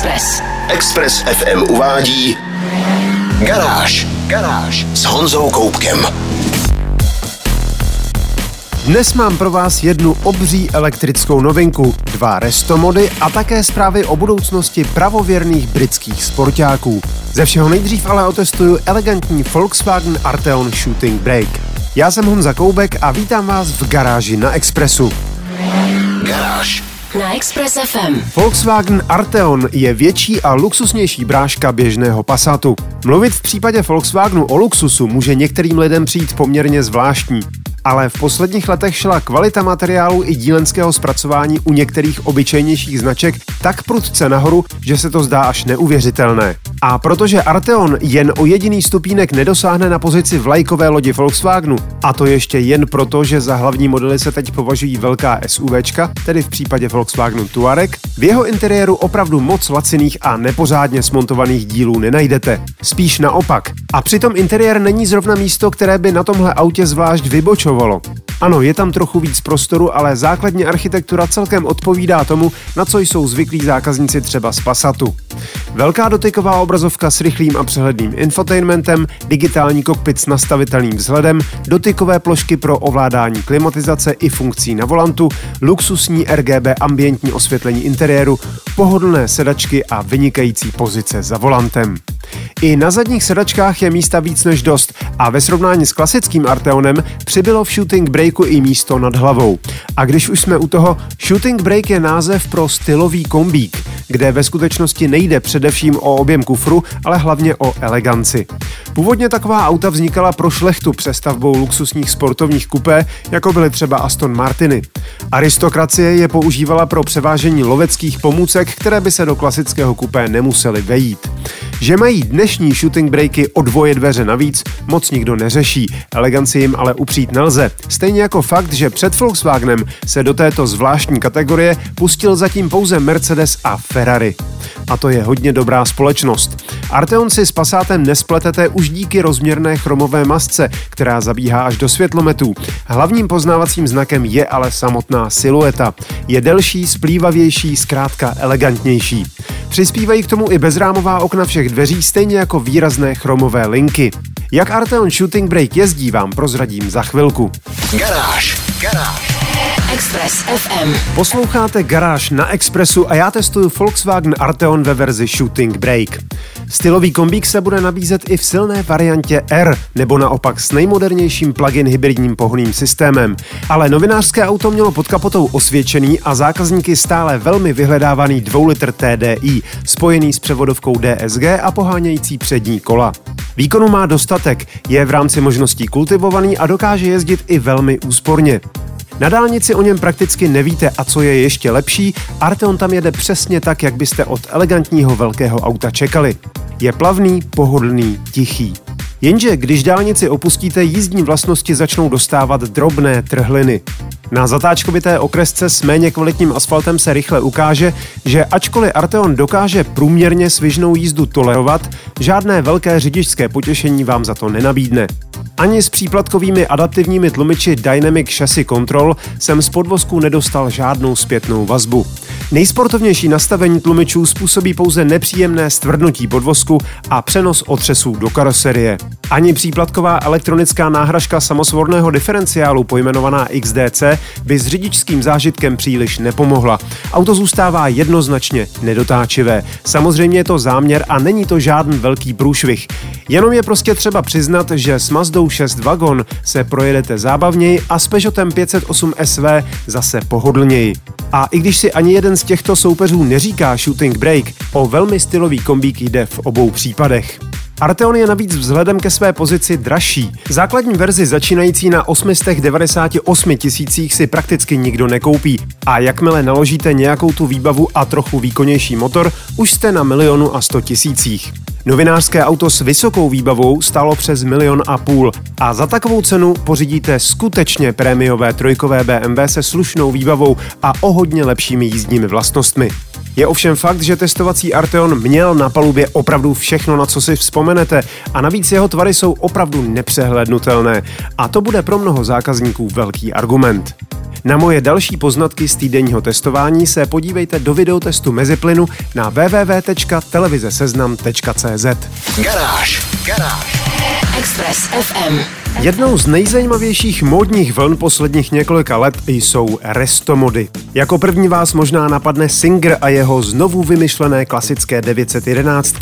Express. Express FM uvádí Garáž. Garáž s Honzou Koupkem. Dnes mám pro vás jednu obří elektrickou novinku, dva restomody a také zprávy o budoucnosti pravověrných britských sportáků. Ze všeho nejdřív ale otestuju elegantní Volkswagen Arteon Shooting Brake. Já jsem Honza Koubek a vítám vás v garáži na Expressu. Garáž. Na Express FM. Volkswagen Arteon je větší a luxusnější bráška běžného Passatu. Mluvit v případě Volkswagenu o luxusu může některým lidem přijít poměrně zvláštní ale v posledních letech šla kvalita materiálu i dílenského zpracování u některých obyčejnějších značek tak prudce nahoru, že se to zdá až neuvěřitelné. A protože Arteon jen o jediný stupínek nedosáhne na pozici vlajkové lodi Volkswagenu, a to ještě jen proto, že za hlavní modely se teď považují velká SUVčka, tedy v případě Volkswagenu Touareg, v jeho interiéru opravdu moc laciných a nepořádně smontovaných dílů nenajdete. Spíš naopak. A přitom interiér není zrovna místo, které by na tomhle autě zvlášť vybočovalo. Ano, je tam trochu víc prostoru, ale základní architektura celkem odpovídá tomu, na co jsou zvyklí zákazníci třeba z Passatu. Velká dotyková obrazovka s rychlým a přehledným infotainmentem, digitální kokpit s nastavitelným vzhledem, dotykové plošky pro ovládání klimatizace i funkcí na volantu, luxusní RGB ambientní osvětlení interiéru, pohodlné sedačky a vynikající pozice za volantem. I na zadních sedačkách je místa víc než dost a ve srovnání s klasickým Arteonem přibylo v Shooting Breaku i místo nad hlavou. A když už jsme u toho, Shooting Break je název pro stylový kombík, kde ve skutečnosti nejde především o objem kufru, ale hlavně o eleganci. Původně taková auta vznikala pro šlechtu přestavbou luxusních sportovních kupé, jako byly třeba Aston Martiny. Aristokracie je používala pro převážení loveckých pomůcek, které by se do klasického kupé nemusely vejít. Že mají dnešní shooting breaky o dvoje dveře navíc, moc nikdo neřeší. Eleganci jim ale upřít nelze. Stejně jako fakt, že před Volkswagenem se do této zvláštní kategorie pustil zatím pouze Mercedes a Ferrari. A to je hodně dobrá společnost. Arteon si s Passátem nespletete už díky rozměrné chromové masce, která zabíhá až do světlometů. Hlavním poznávacím znakem je ale samotná silueta. Je delší, splývavější, zkrátka elegantnější. Přispívají k tomu i bezrámová okna všech dveří, stejně jako výrazné chromové linky. Jak Arteon Shooting Break jezdí, vám prozradím za chvilku. Garáž. Garáž. Express FM. Posloucháte Garáž na Expressu a já testuju Volkswagen Arteon ve verzi Shooting Break. Stylový kombík se bude nabízet i v silné variantě R, nebo naopak s nejmodernějším plug-in hybridním pohonným systémem. Ale novinářské auto mělo pod kapotou osvědčený a zákazníky stále velmi vyhledávaný 2 litr TDI, spojený s převodovkou DSG a pohánějící přední kola. Výkonu má dostatek, je v rámci možností kultivovaný a dokáže jezdit i velmi úsporně. Na dálnici o něm prakticky nevíte a co je ještě lepší, Arteon tam jede přesně tak, jak byste od elegantního velkého auta čekali. Je plavný, pohodlný, tichý. Jenže když dálnici opustíte, jízdní vlastnosti začnou dostávat drobné trhliny. Na zatáčkovité okresce s méně kvalitním asfaltem se rychle ukáže, že ačkoliv Arteon dokáže průměrně svižnou jízdu tolerovat, žádné velké řidičské potěšení vám za to nenabídne. Ani s příplatkovými adaptivními tlumiči Dynamic Chassis Control jsem z podvozku nedostal žádnou zpětnou vazbu. Nejsportovnější nastavení tlumičů způsobí pouze nepříjemné stvrdnutí podvozku a přenos otřesů do karoserie. Ani příplatková elektronická náhražka samosvorného diferenciálu pojmenovaná XDC by s řidičským zážitkem příliš nepomohla. Auto zůstává jednoznačně nedotáčivé. Samozřejmě je to záměr a není to žádný velký průšvih. Jenom je prostě třeba přiznat, že s Mazdou 6 Wagon se projedete zábavněji a s Peugeotem 508 SV zase pohodlněji. A i když si ani jeden z těchto soupeřů neříká shooting break, o velmi stylový kombík jde v obou případech. Arteon je navíc vzhledem ke své pozici dražší. Základní verzi začínající na 898 tisících si prakticky nikdo nekoupí. A jakmile naložíte nějakou tu výbavu a trochu výkonnější motor, už jste na milionu a 100 tisících. Novinářské auto s vysokou výbavou stálo přes milion a půl a za takovou cenu pořídíte skutečně prémiové trojkové BMW se slušnou výbavou a o hodně lepšími jízdními vlastnostmi. Je ovšem fakt, že testovací Arteon měl na palubě opravdu všechno, na co si vzpomenete a navíc jeho tvary jsou opravdu nepřehlednutelné a to bude pro mnoho zákazníků velký argument. Na moje další poznatky z týdenního testování se podívejte do videotestu meziplynu na www.televizeseznam.cz. Garáž. Garáž. Express FM. Jednou z nejzajímavějších módních vln posledních několika let jsou restomody. Jako první vás možná napadne Singer a jeho znovu vymyšlené klasické 911,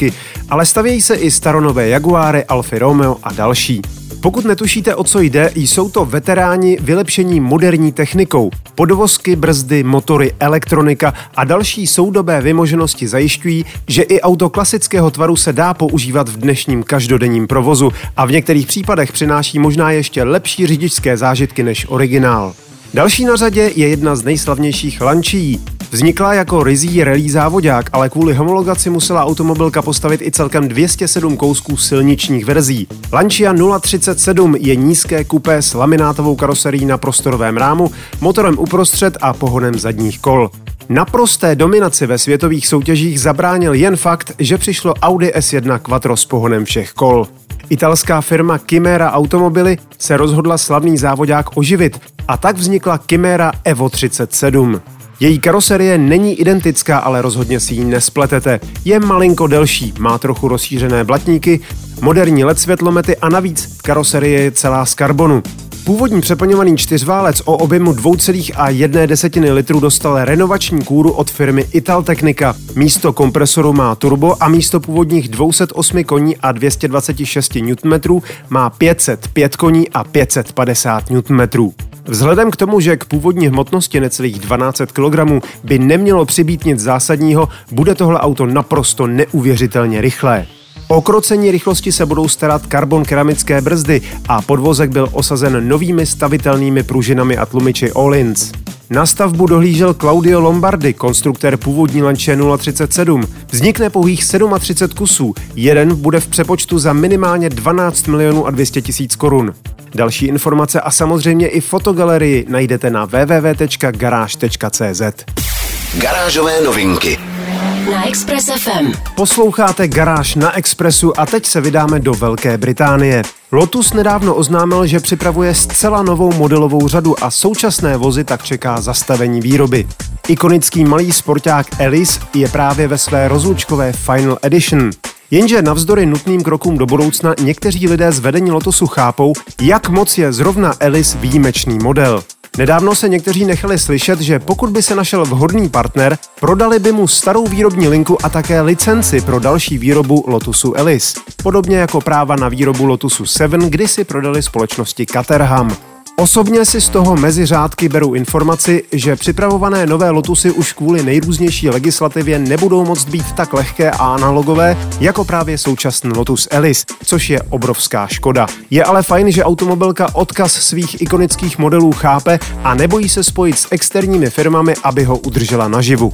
ale stavějí se i staronové Jaguáry, Alfa Romeo a další. Pokud netušíte, o co jde, jsou to veteráni vylepšení moderní technikou. Podvozky, brzdy, motory, elektronika a další soudobé vymoženosti zajišťují, že i auto klasického tvaru se dá používat v dnešním každodenním provozu a v některých případech přináší možná ještě lepší řidičské zážitky než originál. Další na řadě je jedna z nejslavnějších lančí. Vznikla jako rizí rally závodák, ale kvůli homologaci musela automobilka postavit i celkem 207 kousků silničních verzí. Lancia 037 je nízké kupé s laminátovou karoserií na prostorovém rámu, motorem uprostřed a pohonem zadních kol. Naprosté dominaci ve světových soutěžích zabránil jen fakt, že přišlo Audi S1 Quattro s pohonem všech kol. Italská firma Chimera Automobily se rozhodla slavný závodák oživit a tak vznikla Chimera Evo 37. Její karoserie není identická, ale rozhodně si ji nespletete. Je malinko delší, má trochu rozšířené blatníky, moderní LED světlomety a navíc karoserie je celá z karbonu. Původní přeplňovaný čtyřválec o objemu 2,1 litru dostal renovační kůru od firmy Italtechnica. Místo kompresoru má turbo a místo původních 208 koní a 226 Nm má 505 koní a 550 Nm. Vzhledem k tomu, že k původní hmotnosti necelých 12 kg by nemělo přibýt nic zásadního, bude tohle auto naprosto neuvěřitelně rychlé. O krocení rychlosti se budou starat karbon keramické brzdy a podvozek byl osazen novými stavitelnými pružinami a tlumiči Olins. Na stavbu dohlížel Claudio Lombardi, konstruktér původní Lancia 037. Vznikne pouhých 37 kusů, jeden bude v přepočtu za minimálně 12 milionů a 200 tisíc korun. Další informace a samozřejmě i fotogalerii najdete na www.garage.cz. Garážové novinky. Na Express FM. Posloucháte Garáž na Expressu a teď se vydáme do Velké Británie. Lotus nedávno oznámil, že připravuje zcela novou modelovou řadu a současné vozy tak čeká zastavení výroby. Ikonický malý sporták Elise je právě ve své rozlučkové Final Edition. Jenže navzdory nutným krokům do budoucna někteří lidé z vedení Lotusu chápou, jak moc je zrovna Elise výjimečný model. Nedávno se někteří nechali slyšet, že pokud by se našel vhodný partner, prodali by mu starou výrobní linku a také licenci pro další výrobu Lotusu Elise. Podobně jako práva na výrobu Lotusu 7 kdysi prodali společnosti Caterham. Osobně si z toho mezi řádky beru informaci, že připravované nové Lotusy už kvůli nejrůznější legislativě nebudou moct být tak lehké a analogové jako právě současný Lotus Elise, což je obrovská škoda. Je ale fajn, že automobilka odkaz svých ikonických modelů chápe a nebojí se spojit s externími firmami, aby ho udržela naživu.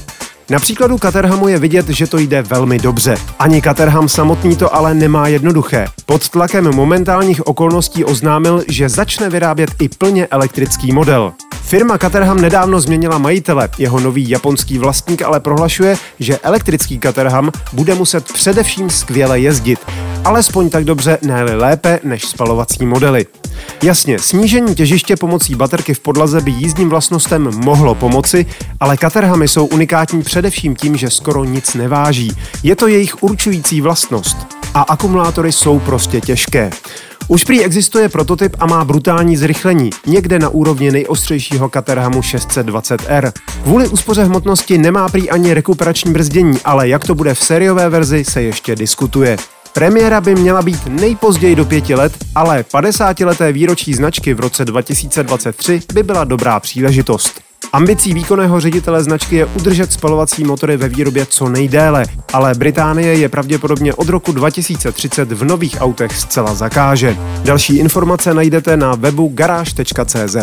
Na příkladu Caterhamu je vidět, že to jde velmi dobře. Ani Caterham samotný to ale nemá jednoduché. Pod tlakem momentálních okolností oznámil, že začne vyrábět i plně elektrický model. Firma Caterham nedávno změnila majitele. Jeho nový japonský vlastník ale prohlašuje, že elektrický Caterham bude muset především skvěle jezdit. Alespoň tak dobře, ne lépe než spalovací modely. Jasně, snížení těžiště pomocí baterky v podlaze by jízdním vlastnostem mohlo pomoci, ale Caterhamy jsou unikátní především tím, že skoro nic neváží. Je to jejich určující vlastnost. A akumulátory jsou prostě těžké. Už prý existuje prototyp a má brutální zrychlení, někde na úrovni nejostřejšího Caterhamu 620R. Kvůli úspoře hmotnosti nemá prý ani rekuperační brzdění, ale jak to bude v sériové verzi, se ještě diskutuje. Premiéra by měla být nejpozději do pěti let, ale 50-leté výročí značky v roce 2023 by byla dobrá příležitost. Ambicí výkonného ředitele značky je udržet spalovací motory ve výrobě co nejdéle, ale Británie je pravděpodobně od roku 2030 v nových autech zcela zakáže. Další informace najdete na webu garáž.cz.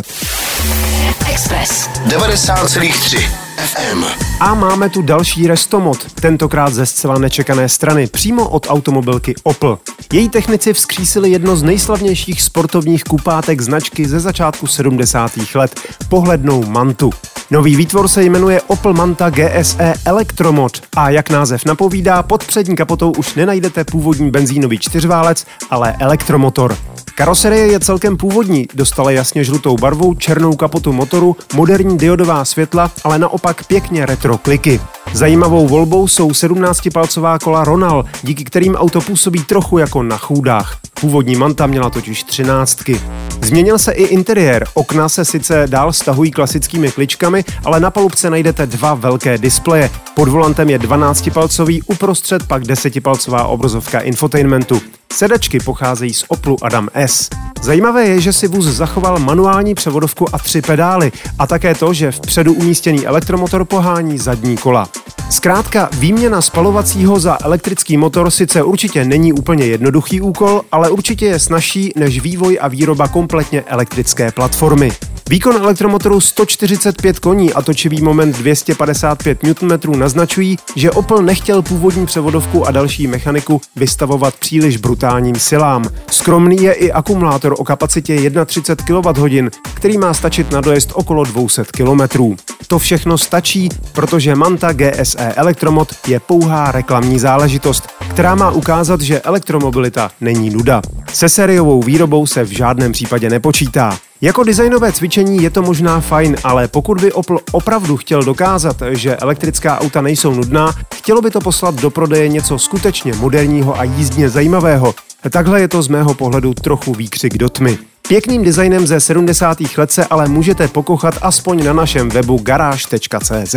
Express. 90,3 FM. A máme tu další restomod, tentokrát ze zcela nečekané strany, přímo od automobilky Opel. Její technici vzkřísili jedno z nejslavnějších sportovních kupátek značky ze začátku 70. let, pohlednou mantu. Nový výtvor se jmenuje Opel Manta GSE Electromod a jak název napovídá, pod přední kapotou už nenajdete původní benzínový čtyřválec, ale elektromotor. Karoserie je celkem původní, dostala jasně žlutou barvu, černou kapotu motoru, moderní diodová světla, ale naopak pěkně retro kliky. Zajímavou volbou jsou 17-palcová kola Ronal, díky kterým auto působí trochu jako na chůdách. Původní Manta měla totiž třináctky. Změnil se i interiér. Okna se sice dál stahují klasickými kličkami, ale na palubce najdete dva velké displeje. Pod volantem je 12-palcový, uprostřed pak 10-palcová obrazovka infotainmentu. Sedačky pocházejí z Oplu Adam S. Zajímavé je, že si vůz zachoval manuální převodovku a tři pedály a také to, že vpředu umístěný elektromotor pohání zadní kola. Zkrátka, výměna spalovacího za elektrický motor sice určitě není úplně jednoduchý úkol, ale určitě je snažší než vývoj a výroba kompletně elektrické platformy. Výkon elektromotoru 145 koní a točivý moment 255 Nm naznačují, že Opel nechtěl původní převodovku a další mechaniku vystavovat příliš brutálním silám. Skromný je i akumulátor o kapacitě 31 kWh, který má stačit na dojezd okolo 200 km. To všechno stačí, protože Manta GSE Elektromod je pouhá reklamní záležitost, která má ukázat, že elektromobilita není nuda. Se sériovou výrobou se v žádném případě nepočítá. Jako designové cvičení je to možná fajn, ale pokud by Opel opravdu chtěl dokázat, že elektrická auta nejsou nudná, chtělo by to poslat do prodeje něco skutečně moderního a jízdně zajímavého. Takhle je to z mého pohledu trochu výkřik do tmy. Pěkným designem ze 70. let se ale můžete pokochat aspoň na našem webu garáž.cz.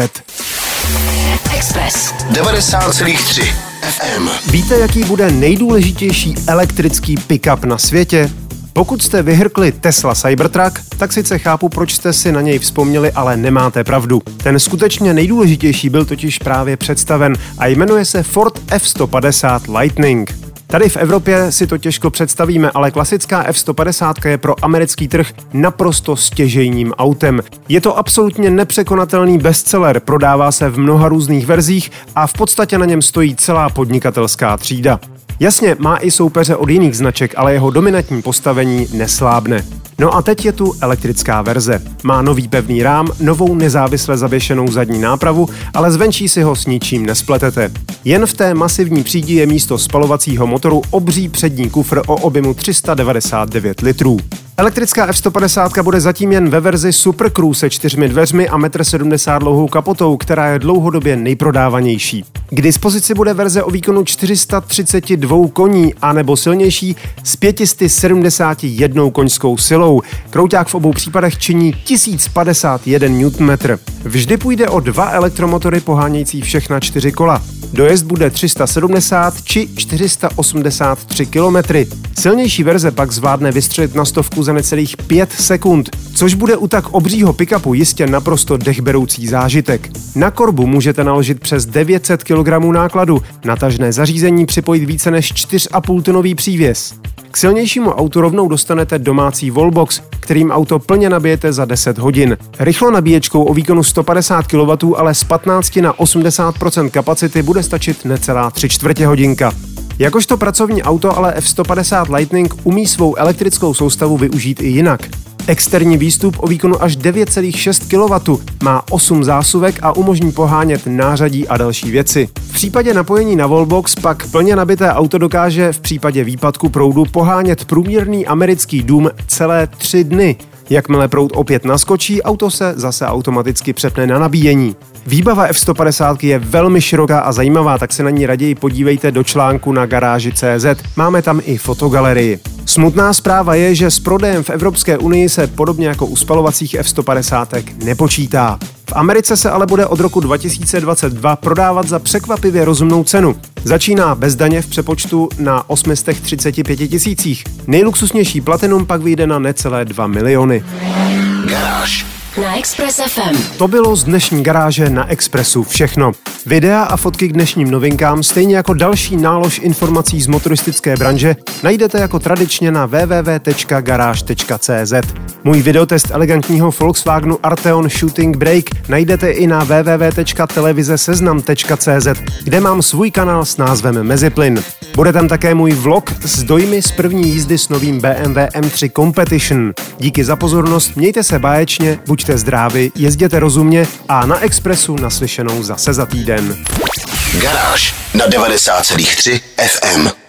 Express. 90,3 FM. Víte, jaký bude nejdůležitější elektrický pickup na světě? Pokud jste vyhrkli Tesla Cybertruck, tak sice chápu, proč jste si na něj vzpomněli, ale nemáte pravdu. Ten skutečně nejdůležitější byl totiž právě představen a jmenuje se Ford F-150 Lightning. Tady v Evropě si to těžko představíme, ale klasická F-150 je pro americký trh naprosto stěžejním autem. Je to absolutně nepřekonatelný bestseller, prodává se v mnoha různých verzích a v podstatě na něm stojí celá podnikatelská třída. Jasně, má i soupeře od jiných značek, ale jeho dominantní postavení neslábne. No a teď je tu elektrická verze. Má nový pevný rám, novou nezávisle zavěšenou zadní nápravu, ale zvenčí si ho s ničím nespletete. Jen v té masivní přídi je místo spalovacího motoru obří přední kufr o objemu 399 litrů. Elektrická F-150 bude zatím jen ve verzi Super Crew se čtyřmi dveřmi a 1,70 m dlouhou kapotou, která je dlouhodobě nejprodávanější. K dispozici bude verze o výkonu 432 koní a nebo silnější s 571 koňskou silou. Krouták v obou případech činí 1051 Nm. Vždy půjde o dva elektromotory pohánějící všechna čtyři kola. Dojezd bude 370 či 483 km. Silnější verze pak zvládne vystřelit na stovku za necelých 5 sekund, což bude u tak obřího pickupu jistě naprosto dechberoucí zážitek. Na korbu můžete naložit přes 900 kg nákladu, na tažné zařízení připojit více než 4,5 tonový přívěs. K silnějšímu autu rovnou dostanete domácí wallbox, kterým auto plně nabijete za 10 hodin. Rychlo nabíječkou o výkonu 150 kW, ale z 15 na 80 kapacity bude stačit necelá 3 čtvrtě hodinka. Jakožto pracovní auto ale F150 Lightning umí svou elektrickou soustavu využít i jinak. Externí výstup o výkonu až 9,6 kW má 8 zásuvek a umožní pohánět nářadí a další věci. V případě napojení na wallbox pak plně nabité auto dokáže v případě výpadku proudu pohánět průměrný americký dům celé 3 dny. Jakmile proud opět naskočí, auto se zase automaticky přepne na nabíjení. Výbava F150 je velmi široká a zajímavá, tak se na ní raději podívejte do článku na garáži.cz. Máme tam i fotogalerii. Smutná zpráva je, že s prodejem v Evropské unii se podobně jako u spalovacích F150 nepočítá. Americe se ale bude od roku 2022 prodávat za překvapivě rozumnou cenu. Začíná bez daně v přepočtu na 835 tisících. Nejluxusnější platinum pak vyjde na necelé 2 miliony. Na Express FM. To bylo z dnešní garáže na Expressu všechno. Videa a fotky k dnešním novinkám, stejně jako další nálož informací z motoristické branže, najdete jako tradičně na www.garage.cz. Můj videotest elegantního Volkswagenu Arteon Shooting Brake najdete i na www.televizeseznam.cz, kde mám svůj kanál s názvem Meziplyn. Bude tam také můj vlog s dojmy z první jízdy s novým BMW M3 Competition. Díky za pozornost, mějte se báječně, buďte zdraví, jezděte rozumně a na Expressu naslyšenou zase za týden. Garáž na 90,3 FM.